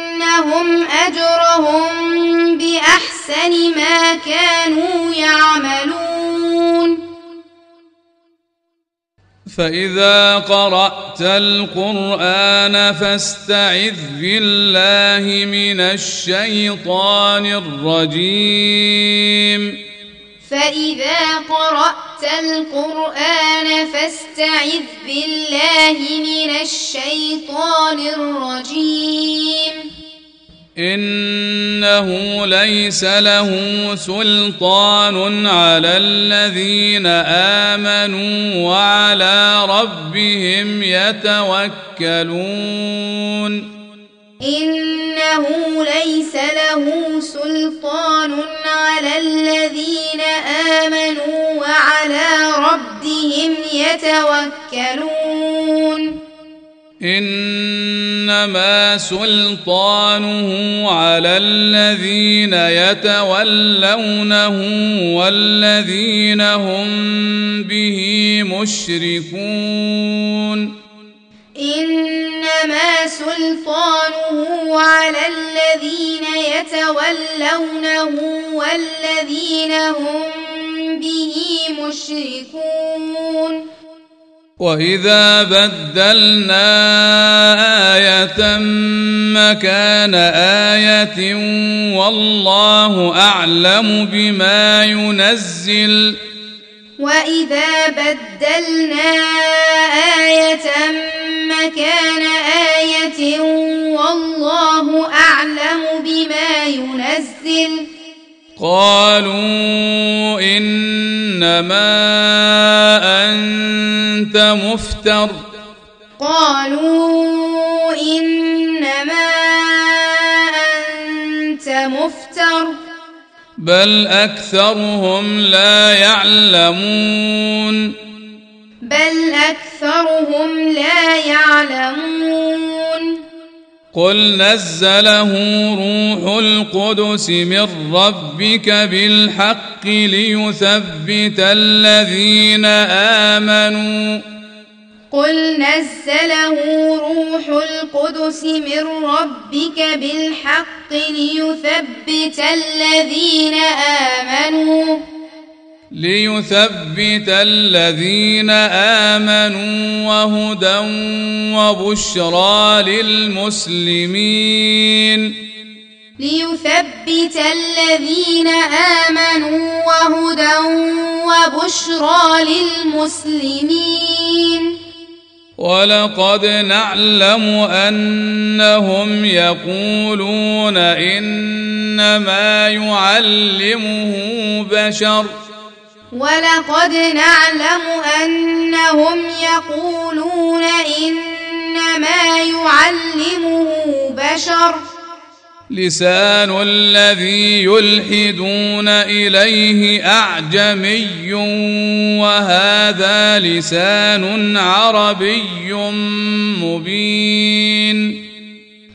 اجرهم باحسن ما كانوا يعملون فاذا قرات القران فاستعذ بالله من الشيطان الرجيم فاذا قرات القران فاستعذ بالله من الشيطان الرجيم إنه ليس له سلطان على الذين آمنوا وعلى ربهم يتوكلون. إنه ليس له سلطان على الذين آمنوا وعلى ربهم يتوكلون. إنما سلطانه على الذين يتولونه والذين هم به مشركون. إنما سلطانه على الذين يتولونه والذين هم به مشركون. واذا بدلنا إيه مكان إيه والله اعلم بما ينزل واذا بدلنا إيه مكان إيه والله اعلم بما ينزل قالوا إنما أنت مفتر. قالوا إنما أنت مفتر. بل أكثرهم لا يعلمون. بل أكثرهم لا يعلمون. قل نزله روح القدس من ربك بالحق ليثبت الذين امنوا قل نزله روح القدس من ربك بالحق ليثبت الذين امنوا ليثبت الذين آمنوا وهدى وبشرى للمسلمين. ليثبت الذين آمنوا وهدى وبشرى للمسلمين. ولقد نعلم أنهم يقولون إنما يعلمه بشر. ولقد نعلم أنهم يقولون إنما يعلمه بشر. لسان الذي يلحدون إليه أعجمي وهذا لسان عربي مبين.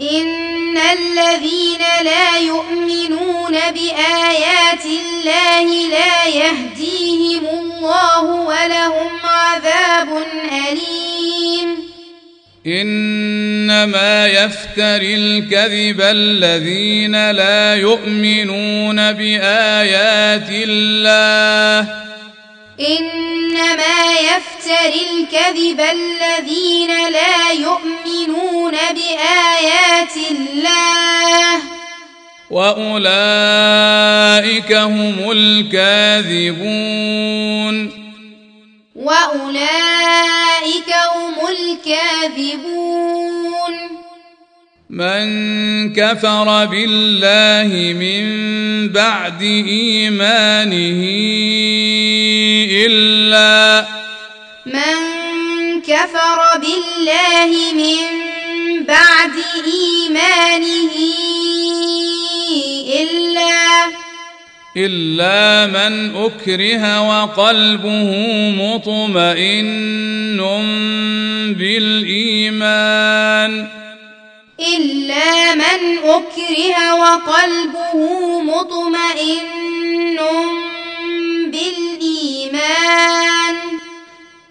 إن الذين لا يؤمنون بآيات الله لا يهديهم الله ولهم عذاب أليم انما يفتري الكذب الذين لا يؤمنون بايات الله إنما يفتري الكذب الذين لا يؤمنون بآيات الله واولئك هم الكاذبون وأولئك هم الكاذبون من كفر بالله من بعد ايمانه الا من كفر بالله من بعد إيمانه إلا إلا من أكره وقلبه مطمئن بالإيمان. إلا من أكره وقلبه مطمئن بالإيمان.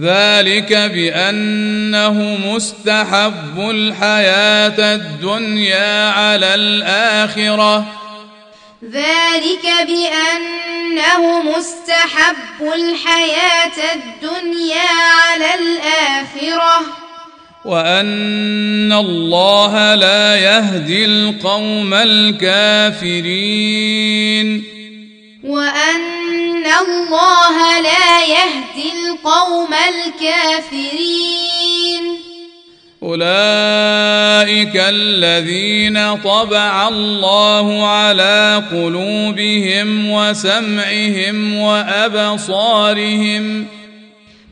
ذلك بأنه مستحب الحياة الدنيا على الآخرة. ذلك بأنه مستحب الحياة الدنيا على الآخرة. وأن الله لا يهدي القوم الكافرين. وأن الله لا يهدي القوم الكافرين. أولئك الذين طبع الله على قلوبهم وسمعهم وأبصارهم.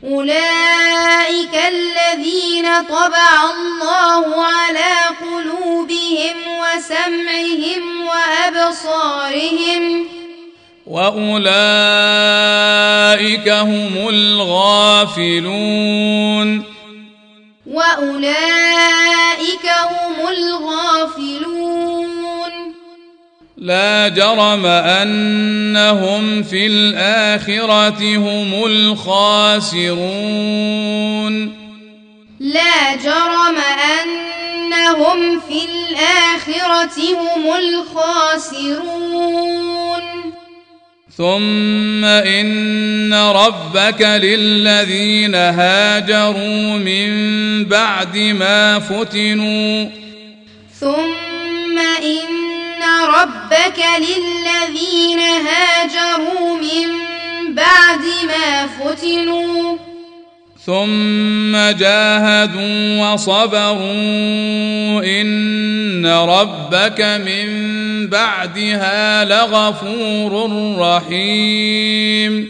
أولئك الذين طبع الله على قلوبهم وسمعهم وأبصارهم. واولئك هم الغافلون وأولئك هم الغافلون لا جرم أنهم في الآخرة هم الخاسرون لا جرم أنهم في الآخرة هم الخاسرون ثم ان ربك للذين هاجروا من بعد ما فتنوا ثم إن ربك للذين هاجروا من بعد ما فتنوا ثم جاهدوا وصبروا إن ربك من بعدها لغفور رحيم.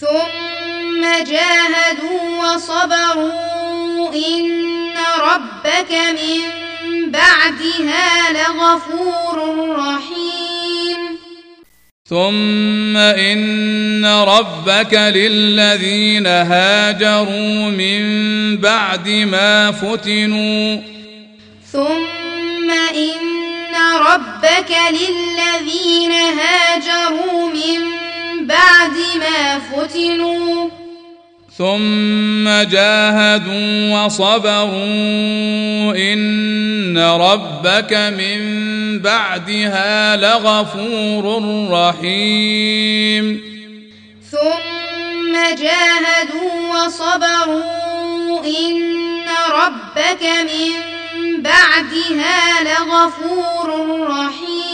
ثم جاهدوا وصبروا إن ربك من بعدها لغفور رحيم. ثم ان ربك للذين هاجروا من بعد ما فتنوا ثم إن ربك للذين هاجروا من بعد ما فتنوا ثم جاهدوا وصبروا إن ربك من بعدها لغفور رحيم. ثم جاهدوا وصبروا إن ربك من بعدها لغفور رحيم.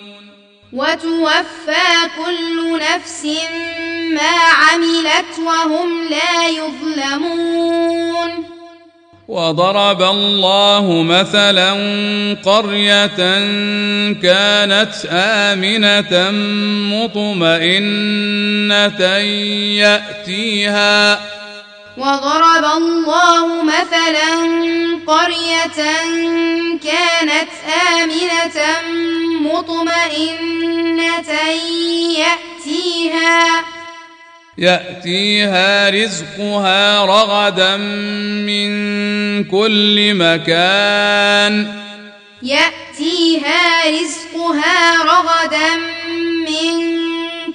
وتوفى كل نفس ما عملت وهم لا يظلمون. وضرب الله مثلا قرية كانت آمنة مطمئنة يأتيها. وضرب الله مثلا قرية كانت آمنة مطمئنة يأتيها يأتيها رزقها رغدا من كل مكان. يأتيها رزقها رغدا من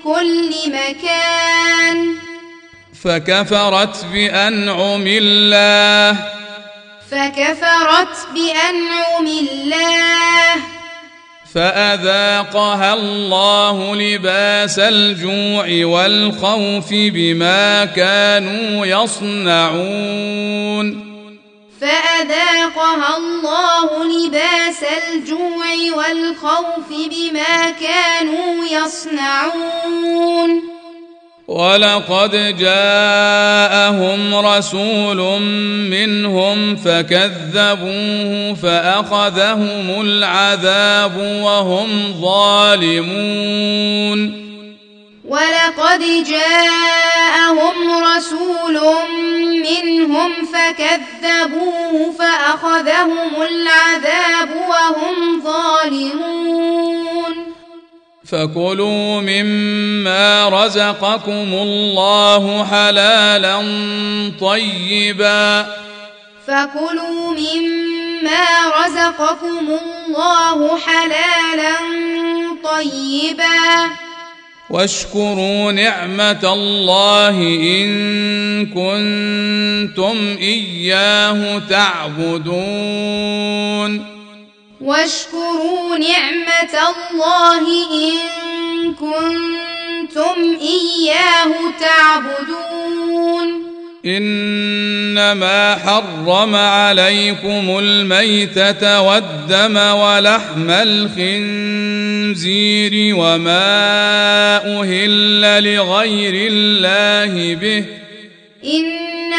كل مكان. فكفرت بأنعم الله. فكفرت بأنعم الله. فأذاقها الله لباس الجوع والخوف بما كانوا يصنعون. فأذاقها الله لباس الجوع والخوف بما كانوا يصنعون. ولقد جاءهم رسول منهم فكذبوه فأخذهم العذاب وهم ظالمون ولقد جاءهم رسول منهم فكذبوه فأخذهم العذاب وهم ظالمون فكلوا مما رزقكم الله حلالا طيبا. فكلوا مما رزقكم الله حلالا طيبا. واشكروا نعمة الله إن كنتم إياه تعبدون. واشكروا نعمة الله إن كنتم إياه تعبدون. إنما حرم عليكم الميتة والدم ولحم الخنزير وما أهل لغير الله به.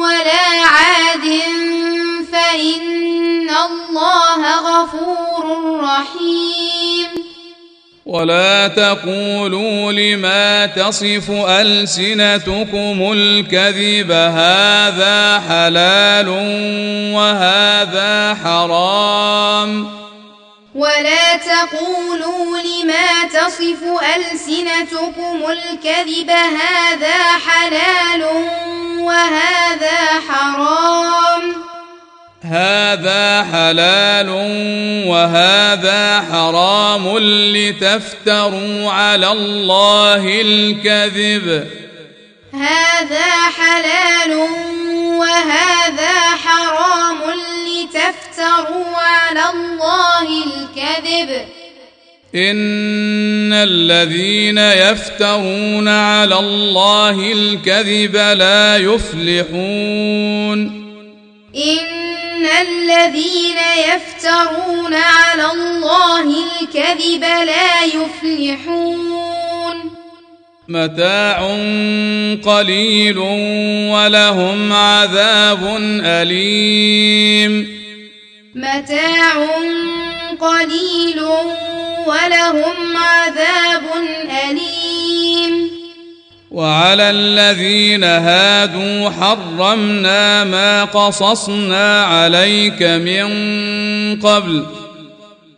ولا عاد فإن الله غفور رحيم. ولا تقولوا لما تصف ألسنتكم الكذب هذا حلال وهذا حرام. ولا تقولوا لما تصف ألسنتكم الكذب هذا حلال وهذا حرام؟ هذا حلال وهذا حرام لتفتروا على الله الكذب. هذا حلال وهذا حرام لتفتروا على الله الكذب. إن الذين يفترون على الله الكذب لا يفلحون. إن الذين يفترون على الله الكذب لا يفلحون. متاع قليل ولهم عذاب أليم. متاع قليل ولهم عذاب أليم. وعلى الذين هادوا حرمنا ما قصصنا عليك من قبل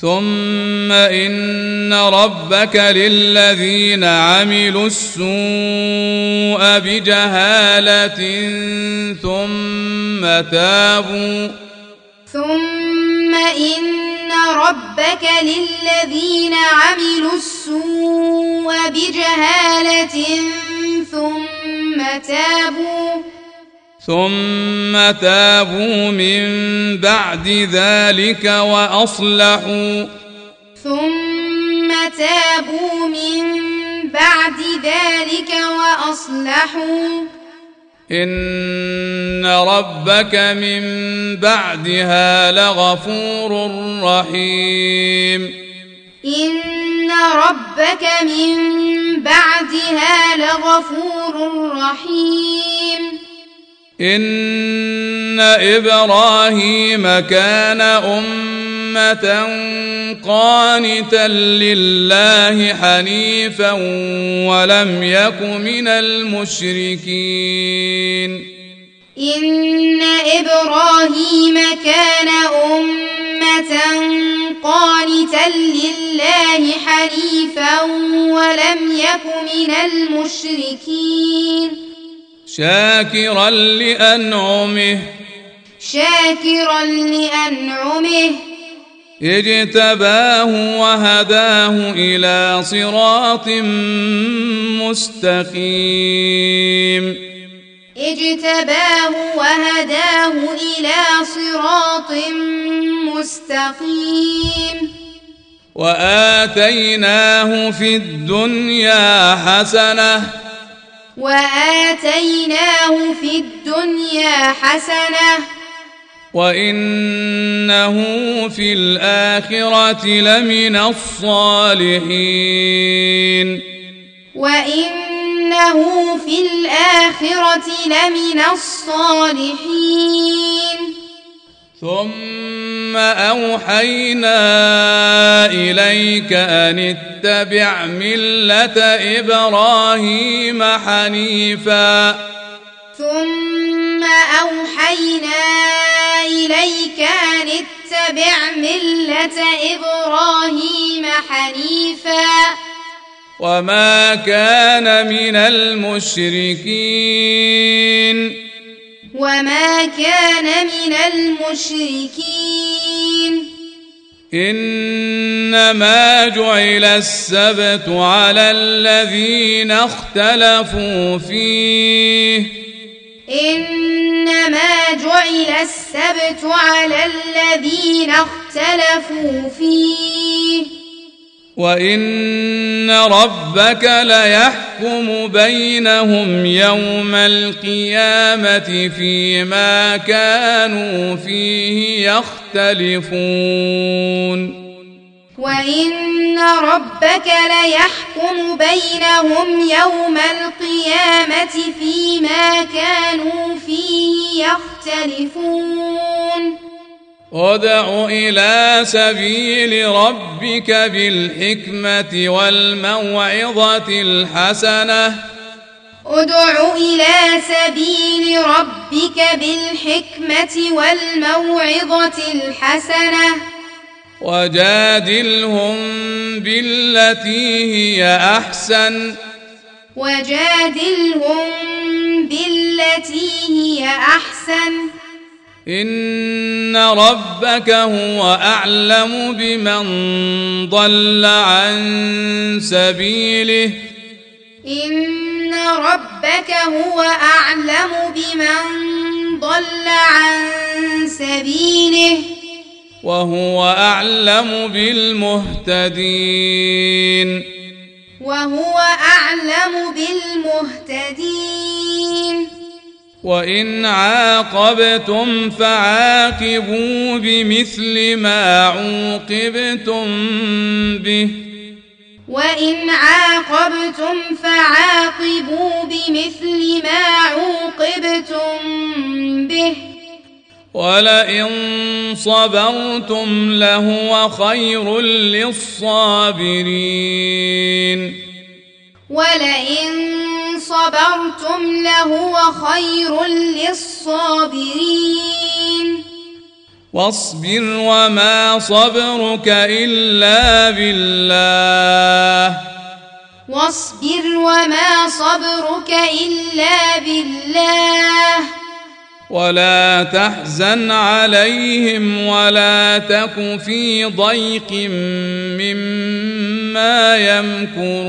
ثم ان ربك للذين عملوا السوء بجهاله ثم تابوا ثم ان ربك للذين عملوا السوء بجهاله ثم تابوا ثم تابوا من بعد ذلك وأصلحوا. ثم تابوا من بعد ذلك وأصلحوا. إن ربك من بعدها لغفور رحيم. إن ربك من بعدها لغفور رحيم. إن إبراهيم كان أمة قانتا لله حنيفا ولم يك من المشركين. إن إبراهيم كان أمة قانتا لله حنيفا ولم يك من المشركين. شاكرا لأنعمه. شاكرا لأنعمه. اجتباه وهداه إلى صراط مستقيم. اجتباه وهداه إلى صراط مستقيم. وآتيناه في الدنيا حسنة وآتيناه في الدنيا حسنة وإنه في الآخرة لمن الصالحين. وإنه في الآخرة لمن الصالحين. ثم أوحينا إليك أن اتبع ملة إبراهيم حنيفا. ثم أوحينا إليك أن اتبع ملة إبراهيم حنيفا. وما كان من المشركين. وما كان من المشركين. إنما جعل السبت على الذين اختلفوا فيه. إنما جعل السبت على الذين اختلفوا فيه. وان ربك ليحكم بينهم يوم القيامه فيما كانوا فيه يختلفون وان ربك ليحكم بينهم يوم القيامه فيما كانوا فيه يختلفون ادع إلى سبيل ربك بالحكمة والموعظة الحسنة. ادع إلى سبيل ربك بالحكمة والموعظة الحسنة. وجادلهم بالتي هي أحسن. وجادلهم بالتي هي أحسن. ان ربك هو اعلم بمن ضل عن سبيله ان ربك هو اعلم بمن ضل عن سبيله وهو اعلم بالمهتدين وهو أعلم بالمهتدين وإن عاقبتم فعاقبوا بمثل ما عوقبتم به. وإن عاقبتم فعاقبوا بمثل ما عوقبتم به. ولئن صبرتم لهو خير للصابرين. ولئن صبرتم لهو خير للصابرين. واصبر وما صبرك إلا بالله. واصبر وما صبرك إلا بالله. ولا تحزن عليهم ولا تك في ضيق مما يمكرون.